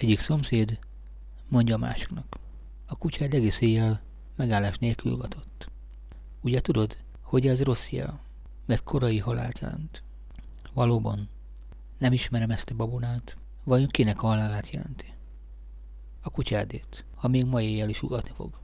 Egyik szomszéd mondja a másiknak. A kutyád egész éjjel megállás nélkül gatott. Ugye tudod, hogy ez rossz jel, mert korai halált jelent. Valóban, nem ismerem ezt a babonát, vajon kinek a halálát jelenti? A kutyádét, ha még ma éjjel is ugatni fog.